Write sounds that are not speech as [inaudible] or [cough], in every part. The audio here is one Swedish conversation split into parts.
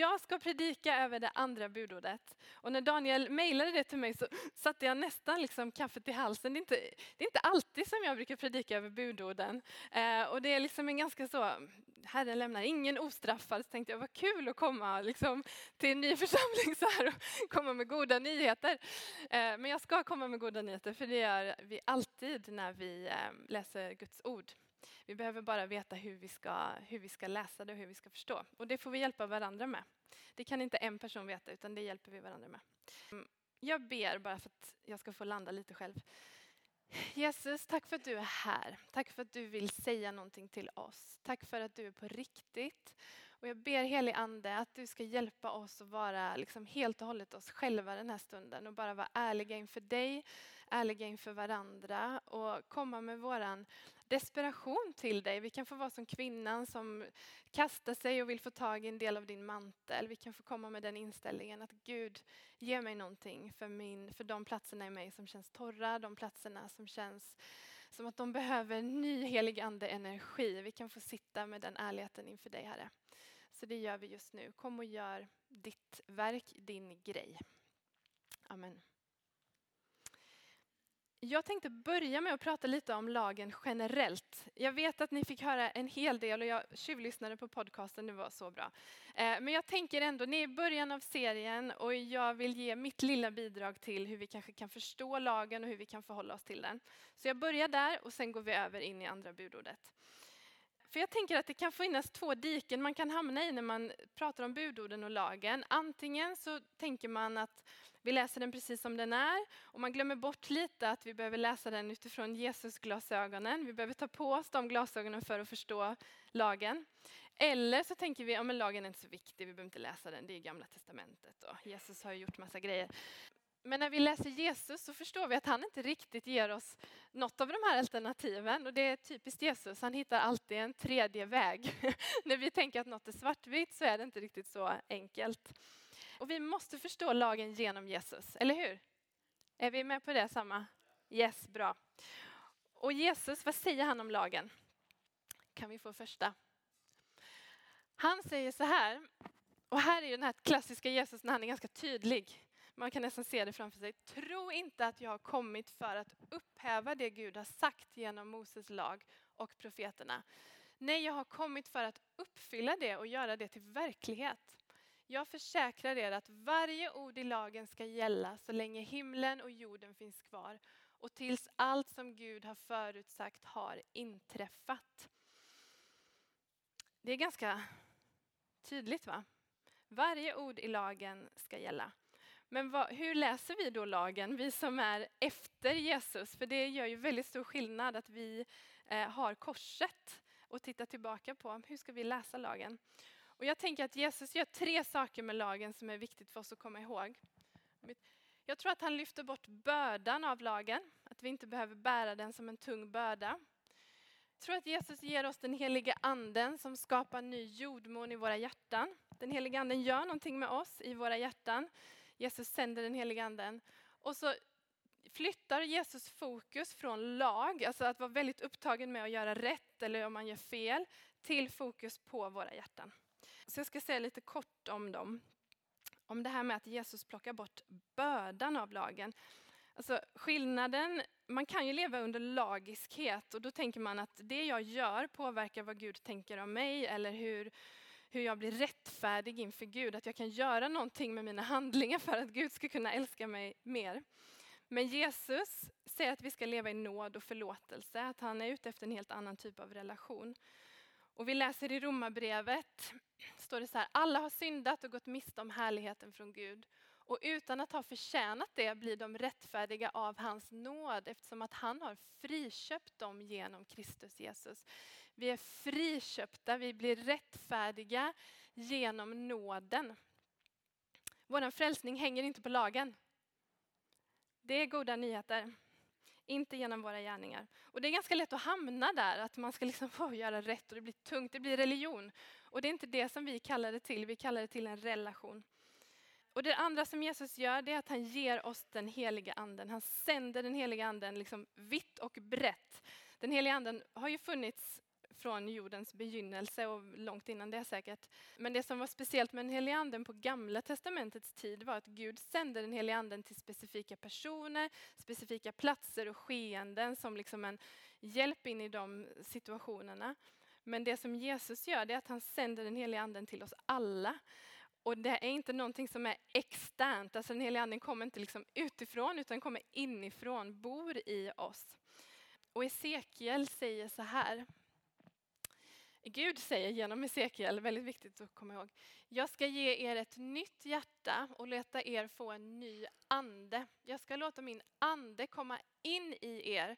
jag ska predika över det andra budordet. Och när Daniel mejlade det till mig så satte jag nästan liksom kaffet i halsen. Det är, inte, det är inte alltid som jag brukar predika över budorden. Eh, och det är liksom en ganska så, Herren lämnar ingen ostraffad. Så tänkte jag, vad kul att komma liksom, till en ny församling så här och komma med goda nyheter. Eh, men jag ska komma med goda nyheter för det gör vi alltid när vi eh, läser Guds ord. Vi behöver bara veta hur vi, ska, hur vi ska läsa det och hur vi ska förstå. Och det får vi hjälpa varandra med. Det kan inte en person veta, utan det hjälper vi varandra med. Mm. Jag ber bara för att jag ska få landa lite själv. Jesus, tack för att du är här. Tack för att du vill säga någonting till oss. Tack för att du är på riktigt. Och jag ber helig Ande att du ska hjälpa oss att vara liksom helt och hållet oss själva den här stunden och bara vara ärliga inför dig, ärliga inför varandra och komma med våran desperation till dig. Vi kan få vara som kvinnan som kastar sig och vill få tag i en del av din mantel. Vi kan få komma med den inställningen att Gud, ge mig någonting för, min, för de platserna i mig som känns torra, de platserna som känns som att de behöver ny helig ande energi. Vi kan få sitta med den ärligheten inför dig Herre. Så det gör vi just nu. Kom och gör ditt verk, din grej. Amen. Jag tänkte börja med att prata lite om lagen generellt. Jag vet att ni fick höra en hel del och jag tjuvlyssnade på podcasten, det var så bra. Eh, men jag tänker ändå, ni är i början av serien och jag vill ge mitt lilla bidrag till hur vi kanske kan förstå lagen och hur vi kan förhålla oss till den. Så jag börjar där och sen går vi över in i andra budordet. För jag tänker att det kan finnas två diken man kan hamna i när man pratar om budorden och lagen. Antingen så tänker man att vi läser den precis som den är och man glömmer bort lite att vi behöver läsa den utifrån Jesus glasögonen. Vi behöver ta på oss de glasögonen för att förstå lagen. Eller så tänker vi att ja, lagen är inte så viktig, vi behöver inte läsa den, det är gamla testamentet och Jesus har gjort massa grejer. Men när vi läser Jesus så förstår vi att han inte riktigt ger oss något av de här alternativen. Och det är typiskt Jesus, han hittar alltid en tredje väg. [laughs] när vi tänker att något är svartvitt så är det inte riktigt så enkelt. Och vi måste förstå lagen genom Jesus, eller hur? Är vi med på det samma? Yes, bra. Och Jesus, vad säger han om lagen? Kan vi få första? Han säger så här, och här är den här klassiska Jesus när han är ganska tydlig. Man kan nästan se det framför sig. Tro inte att jag har kommit för att upphäva det Gud har sagt genom Moses lag och profeterna. Nej, jag har kommit för att uppfylla det och göra det till verklighet. Jag försäkrar er att varje ord i lagen ska gälla så länge himlen och jorden finns kvar och tills allt som Gud har förutsagt har inträffat. Det är ganska tydligt va? Varje ord i lagen ska gälla. Men vad, hur läser vi då lagen, vi som är efter Jesus? För det gör ju väldigt stor skillnad att vi eh, har korset och titta tillbaka på. Hur ska vi läsa lagen? Och jag tänker att Jesus gör tre saker med lagen som är viktigt för oss att komma ihåg. Jag tror att han lyfter bort bördan av lagen, att vi inte behöver bära den som en tung börda. Jag tror att Jesus ger oss den heliga anden som skapar ny jordmån i våra hjärtan. Den heliga anden gör någonting med oss i våra hjärtan. Jesus sänder den heliga anden. Och så flyttar Jesus fokus från lag, alltså att vara väldigt upptagen med att göra rätt eller om man gör fel, till fokus på våra hjärtan. Så jag ska säga lite kort om dem. Om det här med att Jesus plockar bort bördan av lagen. Alltså skillnaden, man kan ju leva under lagiskhet och då tänker man att det jag gör påverkar vad Gud tänker om mig eller hur, hur jag blir rättfärdig inför Gud, att jag kan göra någonting med mina handlingar för att Gud ska kunna älska mig mer. Men Jesus säger att vi ska leva i nåd och förlåtelse, att han är ute efter en helt annan typ av relation. Och vi läser i Romarbrevet, står det så här, alla har syndat och gått miste om härligheten från Gud och utan att ha förtjänat det blir de rättfärdiga av hans nåd eftersom att han har friköpt dem genom Kristus Jesus. Vi är friköpta, vi blir rättfärdiga genom nåden. Vår frälsning hänger inte på lagen. Det är goda nyheter. Inte genom våra gärningar. Och det är ganska lätt att hamna där, att man ska liksom [laughs] få göra rätt och det blir tungt, det blir religion. Och det är inte det som vi kallar det till, vi kallar det till en relation. Och det andra som Jesus gör det är att han ger oss den heliga anden. Han sänder den heliga anden liksom vitt och brett. Den heliga anden har ju funnits från jordens begynnelse och långt innan det säkert. Men det som var speciellt med den helige anden på gamla testamentets tid var att Gud sände den helige anden till specifika personer, specifika platser och skeenden som liksom en hjälp in i de situationerna. Men det som Jesus gör det är att han sänder den helige anden till oss alla. Och det är inte någonting som är externt, alltså den helige anden kommer inte liksom utifrån utan kommer inifrån, bor i oss. Och Esekiel säger så här. Gud säger genom Hesekiel, väldigt viktigt att komma ihåg. Jag ska ge er ett nytt hjärta och låta er få en ny ande. Jag ska låta min ande komma in i er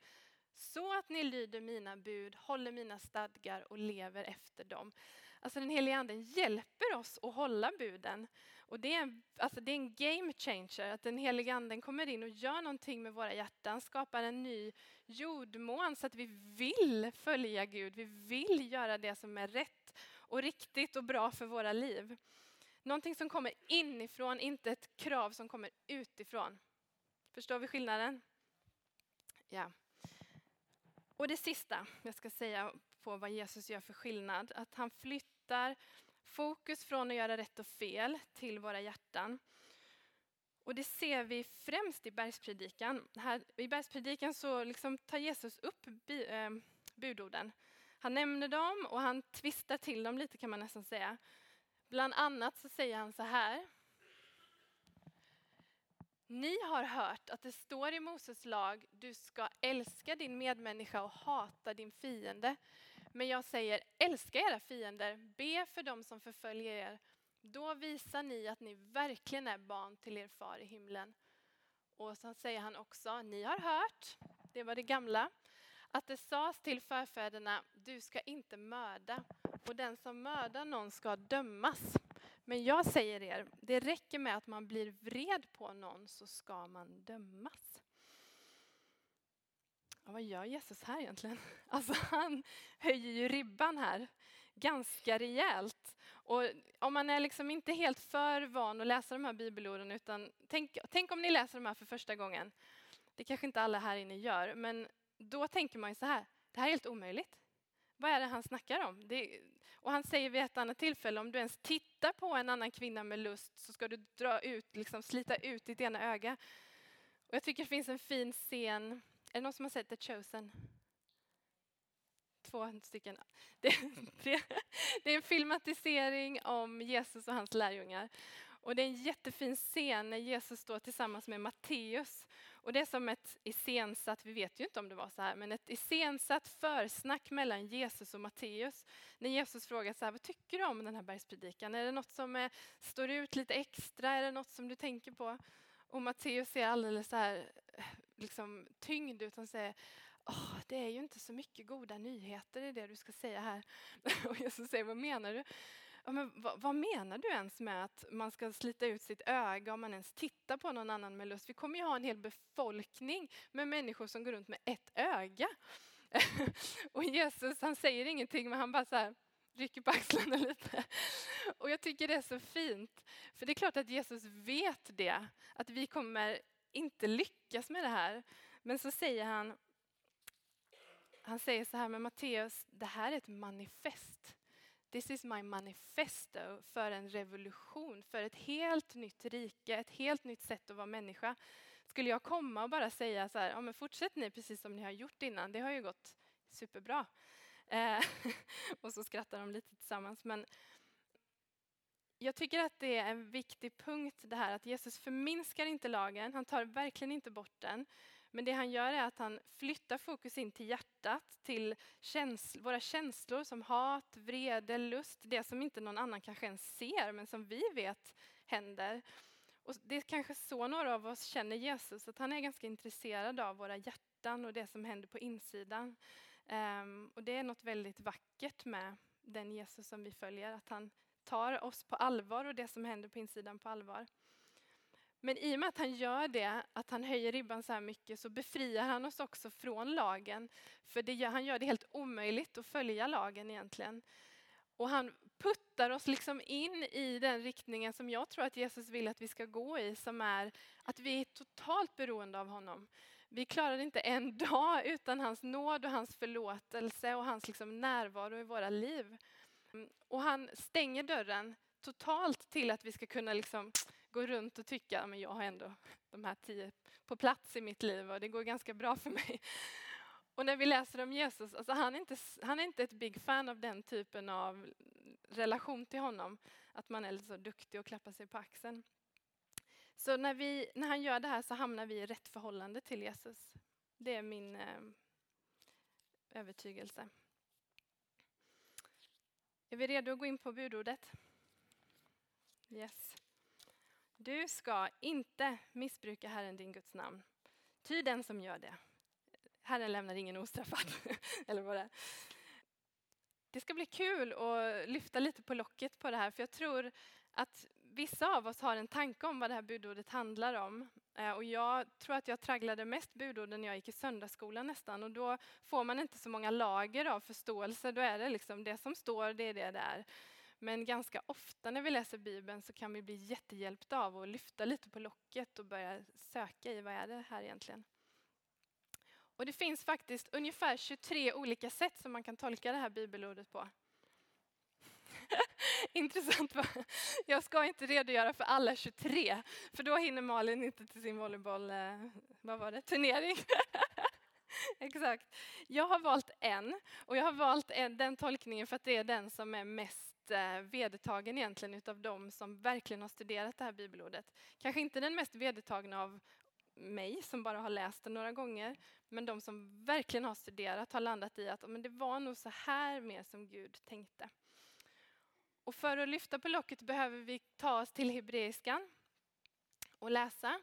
så att ni lyder mina bud, håller mina stadgar och lever efter dem. Alltså den heliga anden hjälper oss att hålla buden. Och det är, en, alltså det är en game changer, att den heliga anden kommer in och gör någonting med våra hjärtan, skapar en ny jordmån så att vi vill följa Gud, vi vill göra det som är rätt och riktigt och bra för våra liv. Någonting som kommer inifrån, inte ett krav som kommer utifrån. Förstår vi skillnaden? Ja. Och det sista jag ska säga på vad Jesus gör för skillnad, att han flyttar fokus från att göra rätt och fel till våra hjärtan. Och det ser vi främst i bergspredikan. Här, I bergspredikan så liksom tar Jesus upp bi, eh, budorden. Han nämner dem och han tvistar till dem lite kan man nästan säga. Bland annat så säger han så här. Ni har hört att det står i Moses lag, du ska älska din medmänniska och hata din fiende. Men jag säger, älska era fiender, be för dem som förföljer er. Då visar ni att ni verkligen är barn till er far i himlen. Och så säger han också, ni har hört, det var det gamla, att det sades till förfäderna, du ska inte mörda och den som mördar någon ska dömas. Men jag säger er, det räcker med att man blir vred på någon så ska man dömas. Ja, vad gör Jesus här egentligen? [laughs] Alltså han höjer ju ribban här ganska rejält. Och om man är liksom inte helt för van att läsa de här bibelorden utan tänk, tänk om ni läser de här för första gången. Det kanske inte alla här inne gör, men då tänker man ju så här, det här är helt omöjligt. Vad är det han snackar om? Det, och han säger vid ett annat tillfälle, om du ens tittar på en annan kvinna med lust så ska du dra ut, liksom slita ut ditt ena öga. Och jag tycker det finns en fin scen, är det någon som har sett The Chosen? Två stycken. [laughs] Det, det, [laughs] det är en filmatisering om Jesus och hans lärjungar. Och det är en jättefin scen när Jesus står tillsammans med Matteus. Och det är som ett iscensatt, vi vet ju inte om det var så här, men ett iscensatt försnack mellan Jesus och Matteus. När Jesus frågar så här, vad tycker du om den här bergspredikan? Är det något som är, står ut lite extra? Är det något som du tänker på? Och Matteus ser alldeles så här liksom, tyngd ut. Han säger, oh, det är ju inte så mycket goda nyheter i det du ska säga här. [laughs] Och Jesus säger, vad menar du? Ja, men vad, vad, menar du ens med att man ska slita ut sitt öga om man ens tittar på någon annan med lust? Vi kommer ju ha en hel befolkning med människor som går runt med ett öga. [laughs] och Jesus han säger ingenting men han bara så här rycker på axlarna [laughs] lite. Och jag tycker det är så fint. För det är klart att Jesus vet det, att vi kommer inte lyckas med det här. Men så säger han, han säger så här med Matteus, det här är ett manifest. This is my manifesto för en revolution, för ett helt nytt rike, ett helt nytt sätt att vara människa. Skulle jag komma och bara säga så här, ja men fortsätt ni precis som ni har gjort innan, det har ju gått superbra. Eh, [laughs] och så skrattar de lite tillsammans. Men jag tycker att det är en viktig punkt det här att Jesus förminskar inte lagen, han tar verkligen inte bort den. Men det han gör är att han flyttar fokus in till hjärtat, till känsl våra känslor som hat, vrede, lust, det som inte någon annan kanske ens ser men som vi vet händer. Och det är kanske så några av oss känner Jesus, att han är ganska intresserad av våra hjärtan och det som händer på insidan. Um, och det är något väldigt vackert med den Jesus som vi följer, att han tar oss på allvar och det som händer på insidan på allvar. Men i och med att han gör det, att han höjer ribban så här mycket, så befriar han oss också från lagen. För det gör, han gör det helt omöjligt att följa lagen egentligen. Och han puttar oss liksom in i den riktningen som jag tror att Jesus vill att vi ska gå i, som är att vi är totalt beroende av honom. Vi klarar inte en [laughs] dag utan hans nåd och hans förlåtelse och hans liksom närvaro i våra liv. Och han stänger dörren totalt till att vi ska kunna liksom gå runt och tycka att jag har ändå de här tio på plats i mitt liv och det går ganska bra för mig. [laughs] Och när vi läser om Jesus, alltså han, är inte, han är inte ett big fan av den typen av relation till honom. Att man är så duktig och klappar sig på axeln. Så när, vi, när han gör det här så hamnar vi i rätt förhållande till Jesus. Det är min eh, övertygelse. Är vi redo att gå in på budordet? Yes. Du ska inte missbruka Herren din Guds namn. Ty den som gör det, Herren lämnar ingen ostraffad. [laughs] Eller vad det är. Det ska bli kul att lyfta lite på locket på det här, för jag tror att vissa av oss har en tanke om vad det här budordet handlar om. Eh, och jag tror att jag tragglade mest budorden när jag gick i söndagsskolan nästan. Och då får man inte så många lager av förståelse. Då är det liksom det som står, det är det där. Men ganska ofta när vi läser Bibeln så kan vi bli jättehjälpta av att lyfta lite på locket och börja söka i vad är det här egentligen. Och det finns faktiskt ungefär 23 olika sätt som man kan tolka det här bibelordet på. [laughs] Intressant va? Jag ska inte redogöra för alla 23, för då hinner Malin inte till sin volleyboll, eh, vad var det, turnering. [laughs] Exakt. Jag har valt en, och jag har valt en, den tolkningen för att det är den som är mest eh, vedertagen egentligen utav de som verkligen har studerat det här bibelordet. Kanske inte den mest vedertagna av mig som bara har läst det några gånger, men de som verkligen har studerat har landat i att men det var nog så här mer som Gud tänkte. Och för att lyfta på locket behöver vi ta oss till hebreiskan och läsa.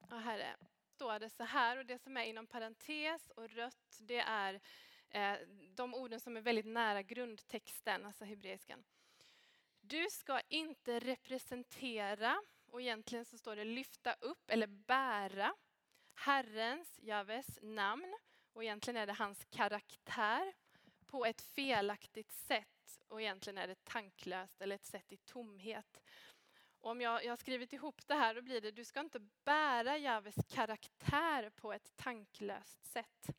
Och här står det så här, och det som är inom parentes och rött, det är eh, de orden som är väldigt nära grundtexten, alltså hebreiskan. Du ska inte representera, och egentligen så står det lyfta upp eller bära Herrens, Javes, namn, och egentligen är det hans karaktär, på ett felaktigt sätt och egentligen är det tanklöst eller ett sätt i tomhet. Och om jag, jag har skrivit ihop det här, då blir det du ska inte bära Javes karaktär på ett tanklöst sätt.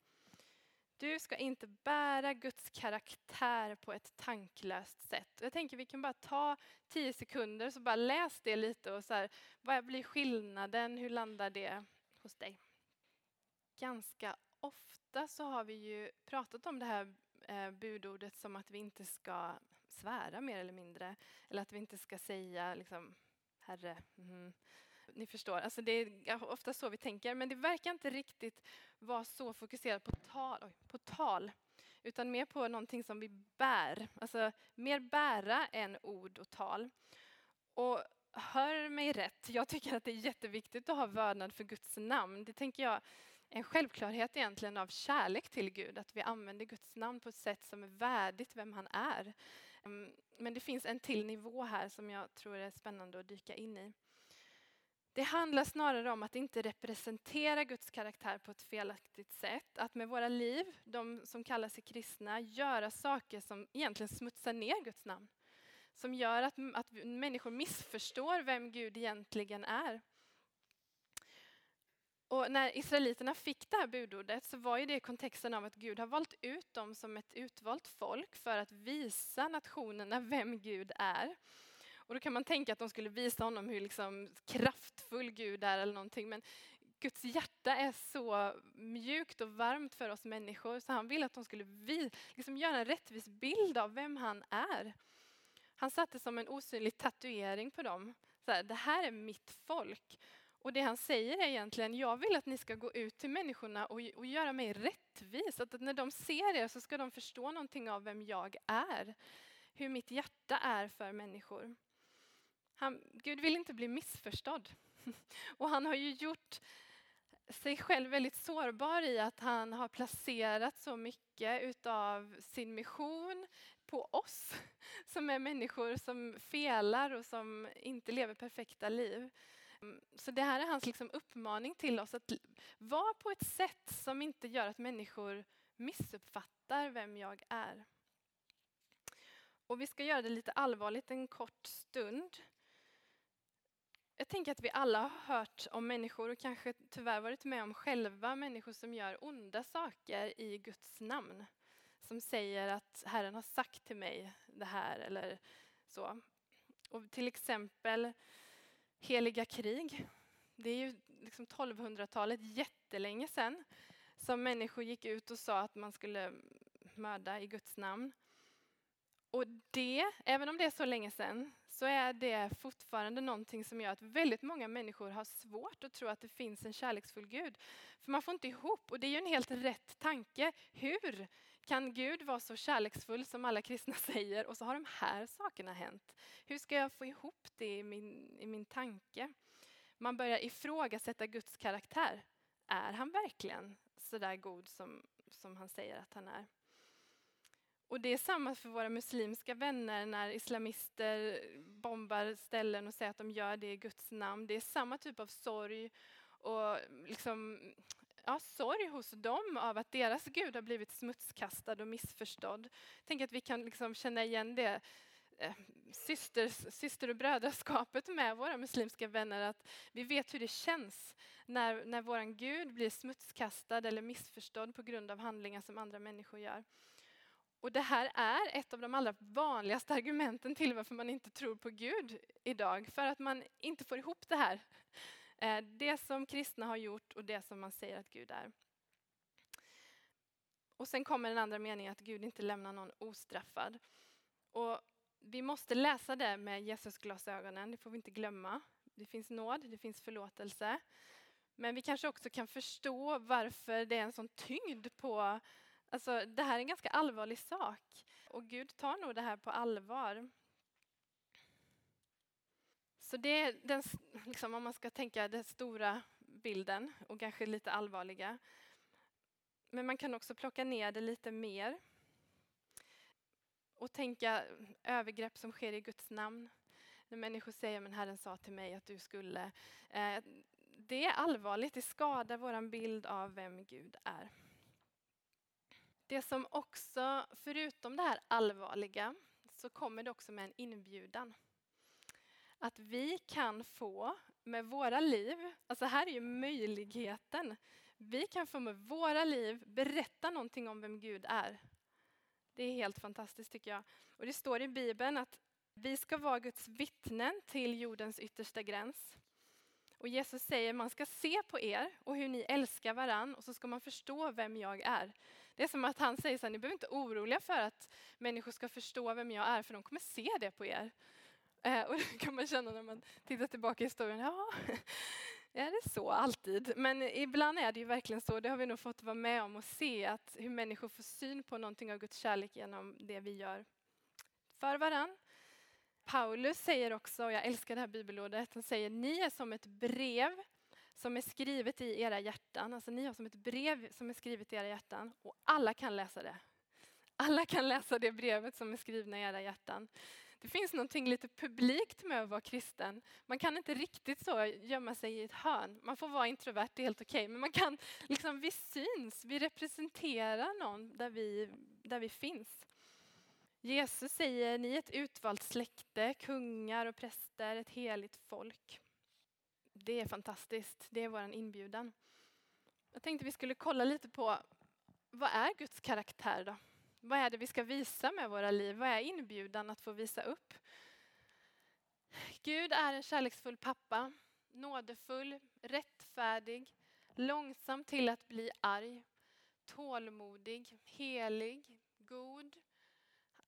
Du ska inte bära Guds karaktär på ett tanklöst sätt. Jag tänker vi kan bara ta tio sekunder så bara läs det lite och så här, vad blir skillnaden? Hur landar det hos dig? Ganska ofta så har vi ju pratat om det här eh, budordet som att vi inte ska svära mer eller mindre. Eller att vi inte ska säga liksom, Herre, mm. Ni förstår, alltså det är ofta så vi tänker. Men det verkar inte riktigt vara så fokuserat på tal, oj, på tal utan mer på någonting som vi bär. Alltså mer bära än ord och tal. Och hör mig rätt, jag tycker att det är jätteviktigt att ha vördnad för Guds namn. Det tänker jag en självklarhet egentligen av kärlek till Gud, att vi använder Guds namn på ett sätt som är värdigt vem han är. Ehm, men det finns en till nivå här som jag tror är spännande att dyka in i. Det handlar snarare om att inte representera Guds karaktär på ett felaktigt sätt. Att med våra liv, de som kallar sig kristna, göra saker som egentligen smutsar ner Guds namn. Som gör att, att människor missförstår vem Gud egentligen är. Och när israeliterna fick det här budordet så var ju det i kontexten av att Gud har valt ut dem som ett utvalt folk för att visa nationerna vem Gud är. Och då kan man tänka att de skulle visa honom hur liksom kraftfull Gud är eller någonting. Men Guds hjärta är så mjukt och varmt för oss människor så han ville att de skulle vi, liksom göra en rättvis bild av vem han är. Han satte som en osynlig tatuering på dem. Så här, det här är mitt folk. Och det han säger är egentligen, jag vill att ni ska gå ut till människorna och, och göra mig rättvis. Att, att när de ser er så ska de förstå någonting av vem jag är. Hur mitt hjärta är för människor. Han, Gud vill inte bli missförstådd. [laughs] Och han har ju gjort sig själv väldigt sårbar i att han har placerat så mycket utav sin mission på oss [laughs] som är människor som felar och som inte lever perfekta liv. Ehm, så det här är hans liksom uppmaning till oss att vara på ett sätt som inte gör att människor missuppfattar vem jag är. Och vi ska göra det lite allvarligt en kort stund Jag tänker att vi alla har hört om människor och kanske tyvärr varit med om själva människor som gör onda saker i Guds namn. Som säger att Herren har sagt till mig det här eller så. Och till exempel heliga krig. Det är ju liksom 1200-talet, jättelänge sedan, som människor gick ut och sa att man skulle mörda i Guds namn. Och det, även om det är så länge sedan, så är det fortfarande någonting som gör att väldigt många människor har svårt att tro att det finns en kärleksfull Gud. För man får inte ihop, och det är ju en helt rätt tanke. Hur kan Gud vara så kärleksfull som alla kristna [laughs] säger och så har de här sakerna hänt? Hur ska jag få ihop det i min, i min tanke? Man börjar ifrågasätta Guds karaktär. Är han verkligen så där god som, som han säger att han är? Och det är samma för våra muslimska vänner när islamister bombar ställen och säger att de gör det i Guds namn. Det är samma typ av sorg och liksom, ja, sorg hos dem av att deras Gud har blivit smutskastad och missförstådd. Tänk att vi kan liksom känna igen det eh, syster, syster och brödraskapet med våra muslimska vänner. Att vi vet hur det känns när, när vår Gud blir smutskastad eller missförstådd på grund av handlingar som andra människor gör. Och det här är ett av de allra vanligaste argumenten till varför man inte tror på Gud idag. För att man inte får ihop det här. Eh, det som kristna har gjort och det som man säger att Gud är. Och sen kommer den andra meningen att Gud inte lämnar någon ostraffad. Och vi måste läsa det med Jesusglasögonen, det får vi inte glömma. Det finns nåd, det finns förlåtelse. Men vi kanske också kan förstå varför det är en sån tyngd på Alltså, det här är en ganska allvarlig sak och Gud tar nog det här på allvar. Så det är den, liksom, om man ska tänka den stora bilden och kanske lite allvarliga. Men man kan också plocka ner det lite mer och tänka övergrepp som sker i Guds namn. När människor säger men Herren sa till mig att du skulle. Eh, det är allvarligt, det skadar vår bild av vem Gud är. Det som också, förutom det här allvarliga, så kommer det också med en inbjudan. Att vi kan få med våra liv, alltså här är ju möjligheten. Vi kan få med våra liv berätta någonting om vem Gud är. Det är helt fantastiskt tycker jag. Och det står i Bibeln att vi ska vara Guds vittnen till jordens yttersta gräns. Och Jesus säger man ska se på er och hur ni älskar varann och så ska man förstå vem jag är. Det är som att han säger så här, ni behöver inte oroliga för att människor ska förstå vem jag är för de kommer se det på er. Eh, och [laughs] det kan man känna när man tittar tillbaka i historien, ja, [laughs] är det så alltid? Men ibland är det ju verkligen så, det har vi nog fått vara med om och se att hur människor får syn på någonting av Guds kärlek genom det vi gör för varann Paulus säger också, och jag älskar det här bibelordet, han säger ni är som ett brev som är skrivet i era hjärtan. Alltså ni har som ett brev som är skrivet i era hjärtan och alla kan läsa det. Alla kan läsa det brevet som är skrivna i era hjärtan. Det finns någonting lite publikt med att vara kristen. Man kan inte riktigt så gömma sig i ett hörn. Man får vara introvert, det är helt okej. Okay. Men man kan, liksom, vi syns, vi representerar någon där vi, där vi finns. Jesus säger, ni är ett utvalt släkte, kungar och präster, ett heligt folk. Det är fantastiskt, det är vår inbjudan. Jag tänkte vi skulle kolla lite på vad är Guds karaktär då? Vad är det vi ska visa med våra liv? Vad är inbjudan att få visa upp? Gud är en kärleksfull pappa, nådefull, rättfärdig, långsam till att bli arg, tålmodig, helig, god,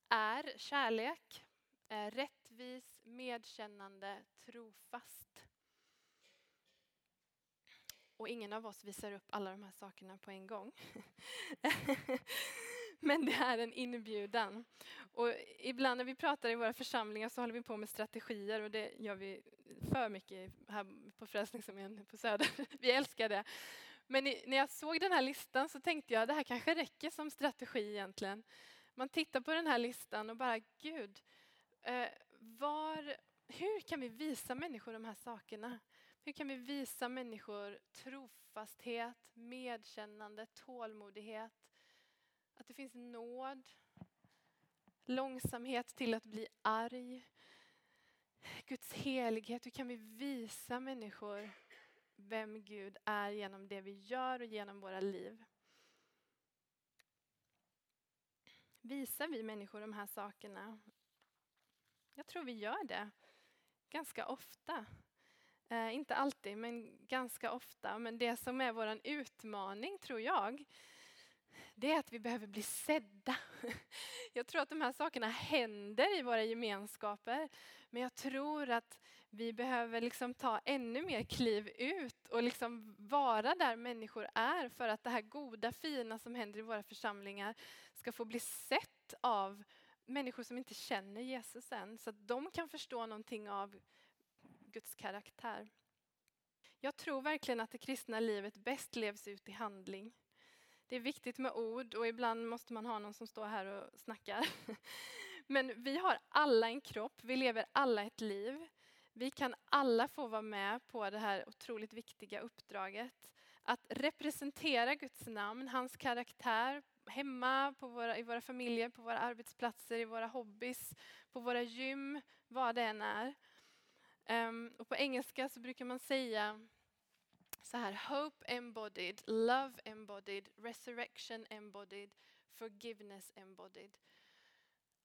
är kärlek, är rättvis, medkännande, trofast. Och ingen av oss visar upp alla de här sakerna på en gång. [laughs] Men det är en inbjudan. Och ibland när vi pratar i våra församlingar så håller vi på med strategier och det gör vi för mycket här på Frälsningsarmén på Söder. [laughs] Vi älskar det. Men när jag såg den här listan så tänkte jag att det här kanske räcker som strategi egentligen. Man tittar på den här listan och bara, Gud, eh, var, hur kan vi visa människor de här sakerna? Hur kan vi visa människor trofasthet, medkännande, tålmodighet? Att det finns nåd, långsamhet till att bli arg. Guds helighet, hur kan vi visa människor vem Gud är genom det vi gör och genom våra liv? Visar vi människor de här sakerna? Jag tror vi gör det ganska ofta. Eh, inte alltid, men ganska ofta. Men det som är vår utmaning, tror jag, det är att vi behöver bli sedda. [laughs] Jag tror att de här sakerna händer i våra gemenskaper. Men jag tror att vi behöver liksom ta ännu mer kliv ut och liksom vara där människor är för att det här goda, fina som händer i våra församlingar ska få bli sett av människor som inte känner Jesus än. Så att de kan förstå någonting av Guds karaktär. Jag tror verkligen att det kristna livet bäst levs ut i handling. Det är viktigt med ord och ibland måste man ha någon som står här och snackar. [laughs] Men vi har alla en kropp, vi lever alla ett liv. Vi kan alla få vara med på det här otroligt viktiga uppdraget. Att representera Guds namn, hans karaktär hemma, på våra, i våra familjer, på våra arbetsplatser, i våra hobbys, på våra gym, vad det än är. Um, och på engelska så brukar man säga så här, hope embodied, love embodied, resurrection embodied, forgiveness embodied.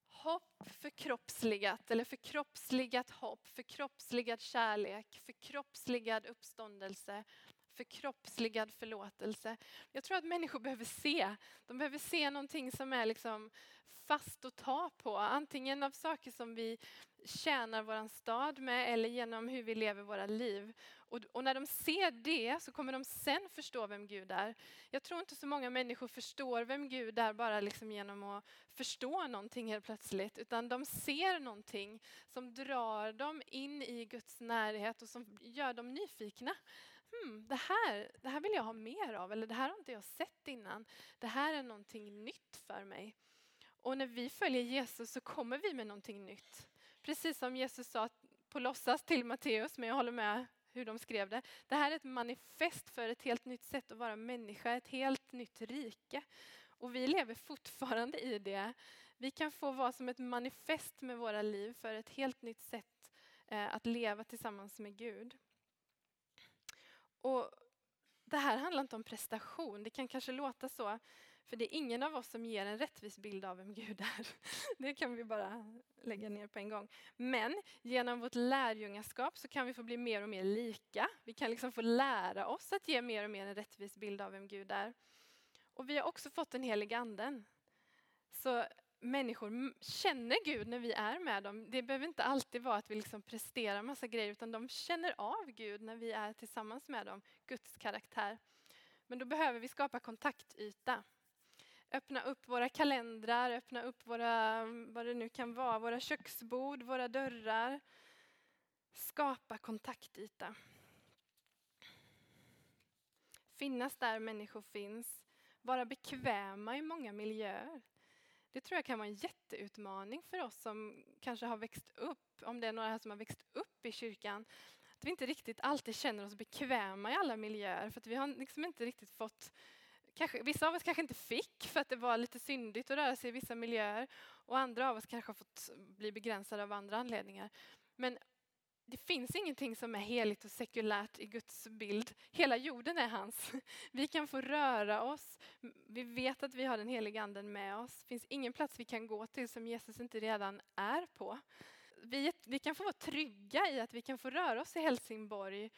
Hopp förkroppsligat, eller förkroppsligat hopp, förkroppsligad kärlek, förkroppsligad uppståndelse, förkroppsligad förlåtelse. Jag tror att människor behöver se. De behöver se någonting som är liksom fast att ta på. Antingen av saker som vi tjänar vår stad med eller genom hur vi lever våra liv. Och, och, när de ser det så kommer de sen förstå vem Gud är. Jag tror inte så många människor förstår vem Gud är bara liksom genom att förstå någonting helt plötsligt. Utan de ser någonting som drar dem in i Guds närhet och som gör dem nyfikna hmm, det, här, det här vill jag ha mer av, eller det här har inte jag sett innan. Det här är någonting nytt för mig. Och när vi följer Jesus så kommer vi med någonting nytt. Precis som Jesus sa på låtsas till Matteus, men jag håller med hur de skrev det. Det här är ett manifest för ett helt nytt sätt att vara människa, ett helt nytt rike. Och vi lever fortfarande i det. Vi kan få vara som ett manifest med våra liv för ett helt nytt sätt eh, att leva tillsammans med Gud. Och det här handlar inte om prestation, det kan kanske låta så. För det är ingen av oss som ger en rättvis bild av vem Gud är. [laughs] Det kan vi bara lägga ner på en gång. Men genom vårt lärjungaskap så kan vi få bli mer och mer lika. Vi kan liksom få lära oss att ge mer och mer en rättvis bild av vem Gud är. Och vi har också fått den heliga anden. Så människor känner Gud när vi är med dem. Det behöver inte alltid vara att vi liksom presterar massa grejer utan de känner av Gud när vi är tillsammans med dem, Guds karaktär. Men då behöver vi skapa kontaktyta. Öppna upp våra kalendrar, öppna upp våra, vad det nu kan vara, våra köksbord, våra dörrar. Skapa kontaktyta. Finnas där människor finns. Vara bekväma i många miljöer. Det tror jag kan vara en jätteutmaning för oss som kanske har växt upp, om det är några här som har växt upp i kyrkan, att vi inte riktigt alltid känner oss bekväma i alla miljöer för att vi har liksom inte riktigt fått Kanske, vissa av oss kanske inte fick för att det var lite syndigt att röra sig i vissa miljöer och andra av oss kanske har fått bli begränsade av andra anledningar. Men det finns ingenting som är heligt och sekulärt i Guds bild. Hela jorden är hans. [laughs] Vi kan få röra oss. Vi vet att vi har den heliga anden med oss. Det finns ingen plats vi kan gå till som Jesus inte redan är på. Vi, vi kan få vara trygga i att vi kan få röra oss i Helsingborg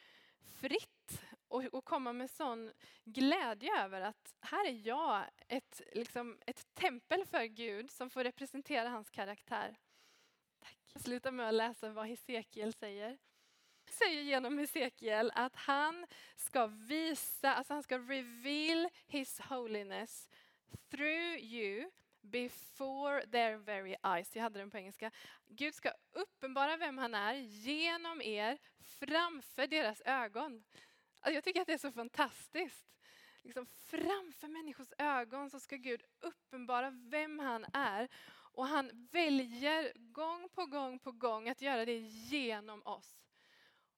fritt och, och komma med sån glädje över att här är jag ett, liksom, ett tempel för Gud som får representera hans karaktär. Tack. Jag slutar med att läsa vad Hesekiel säger. säger genom Hesekiel att han ska visa, alltså han ska reveal his holiness through you before their very eyes. Jag hade den på engelska. Gud ska uppenbara vem han är genom er framför deras ögon. Alltså jag tycker att det är så fantastiskt. Liksom framför människors ögon så ska Gud uppenbara vem han är. Och han väljer gång på gång på gång att göra det genom oss.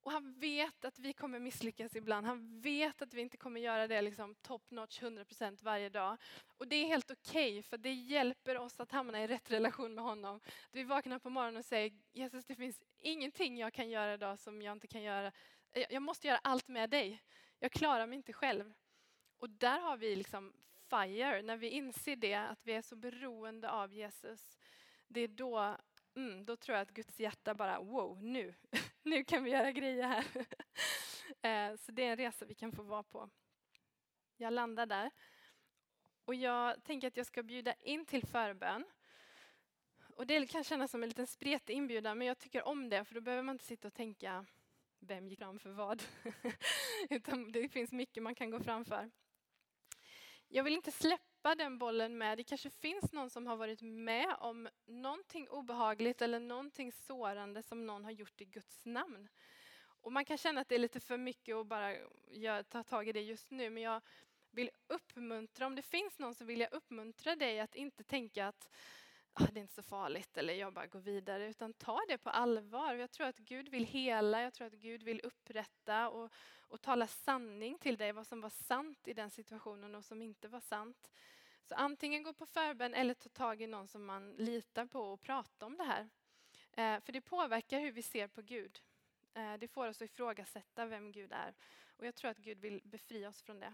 Och han vet att vi kommer misslyckas ibland. Han vet att vi inte kommer göra det liksom top notch 100% varje dag. Och det är helt okej okay, för det hjälper oss att hamna i rätt relation med honom. Vi vaknar på morgonen och säger Jesus det finns ingenting jag kan göra idag som jag inte kan göra. Jag måste göra allt med dig. Jag klarar mig inte själv. Och där har vi liksom fire, när vi inser det, att vi är så beroende av Jesus. Det är då, mm, då tror jag att Guds hjärta bara wow, nu, [laughs] nu kan vi göra grejer här. [laughs] Eh, så det är en resa vi kan få vara på. Jag landar där. Och jag tänker att jag ska bjuda in till förbön. Och det kan kännas som en liten spretig inbjudan, men jag tycker om det, för då behöver man inte sitta och tänka vem gick fram för vad? [laughs] Utan det finns mycket man kan gå fram för. Jag vill inte släppa den bollen med. Det kanske finns någon som har varit med om någonting obehagligt eller någonting sårande som någon har gjort i Guds namn. Och man kan känna att det är lite för mycket att bara ta tag i det just nu, men jag vill uppmuntra, om det finns någon så vill jag uppmuntra dig att inte tänka att ah, det är inte så farligt eller jag bara går vidare, utan ta det på allvar. Jag tror att Gud vill hela, jag tror att Gud vill upprätta och, och tala sanning till dig, vad som var sant i den situationen och som inte var sant. Så antingen gå på förbön eller ta tag i någon som man litar på och prata om det här. Eh, för det påverkar hur vi ser på Gud. Eh, det får oss att ifrågasätta vem Gud är. Och jag tror att Gud vill befria oss från det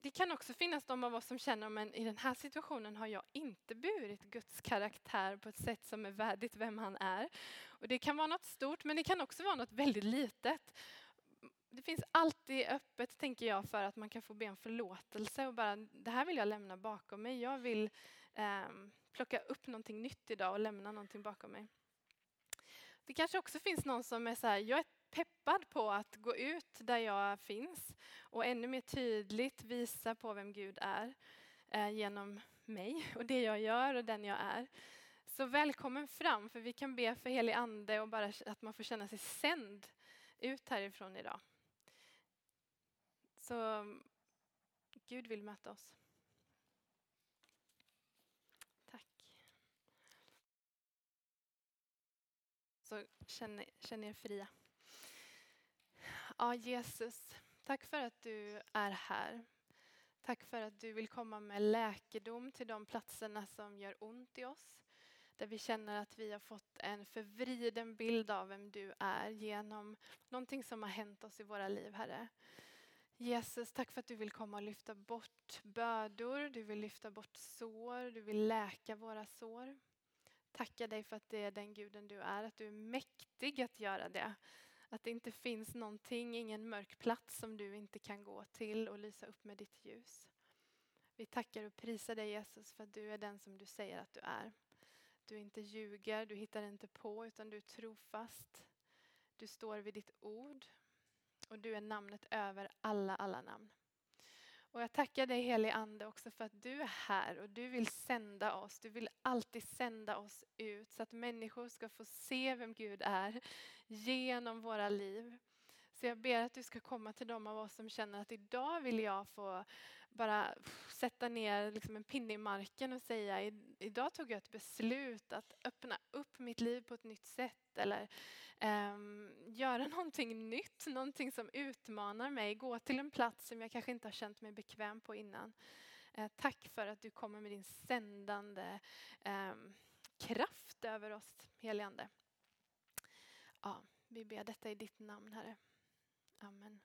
det kan också finnas de av oss som känner men i den här situationen har jag inte burit Guds karaktär på ett sätt som är värdigt vem han är. Och det kan vara något stort men det kan också vara något väldigt litet. Det finns alltid öppet, tänker jag, för att man kan få be om förlåtelse och bara det här vill jag lämna bakom mig. Jag vill eh, plocka upp någonting nytt idag och lämna någonting bakom mig. Det kanske också finns någon som är så här, jag är peppad på att gå ut där jag finns och ännu mer tydligt visa på vem Gud är eh, genom mig och det jag gör och den jag är. Så välkommen fram för vi kan be för helig ande och bara att man får känna sig sänd ut härifrån idag. Så Gud vill möta oss. Tack. Så känn, känn er fria. Ja, Jesus, tack för att du är här. Tack för att du vill komma med läkedom till de platserna som gör ont i oss. Där vi känner att vi har fått en förvriden bild av vem du är genom någonting som har hänt oss i våra liv, Herre. Jesus, tack för att du vill komma och lyfta bort bördor, du vill lyfta bort sår, du vill läka våra sår. Tacka dig för att det är den guden du är, att du är mäktig att göra det. Att det inte finns någonting, ingen mörk plats som du inte kan gå till och lysa upp med ditt ljus. Vi tackar och prisar dig Jesus för att du är den som du säger att du är. Du inte ljuger, du hittar inte på utan du är trofast. Du står vid ditt ord och du är namnet över alla, alla namn. Och jag tackar dig helig Ande också för att du är här och du vill sända oss. Du vill alltid sända oss ut så att människor ska få se vem Gud är genom våra liv. Så jag ber att du ska komma till de av oss som känner att idag vill jag få bara sätta ner liksom en pinne i marken och säga idag tog jag ett beslut att öppna upp mitt liv på ett nytt sätt eller Ehm, göra [laughs] någonting nytt, någonting som utmanar mig, gå till en plats som jag kanske inte har känt mig bekväm på innan. Uh, tack för att du kommer med din sändande um, kraft över oss, helige Ande. Ja, vi ber detta i ditt namn, Herre. Amen.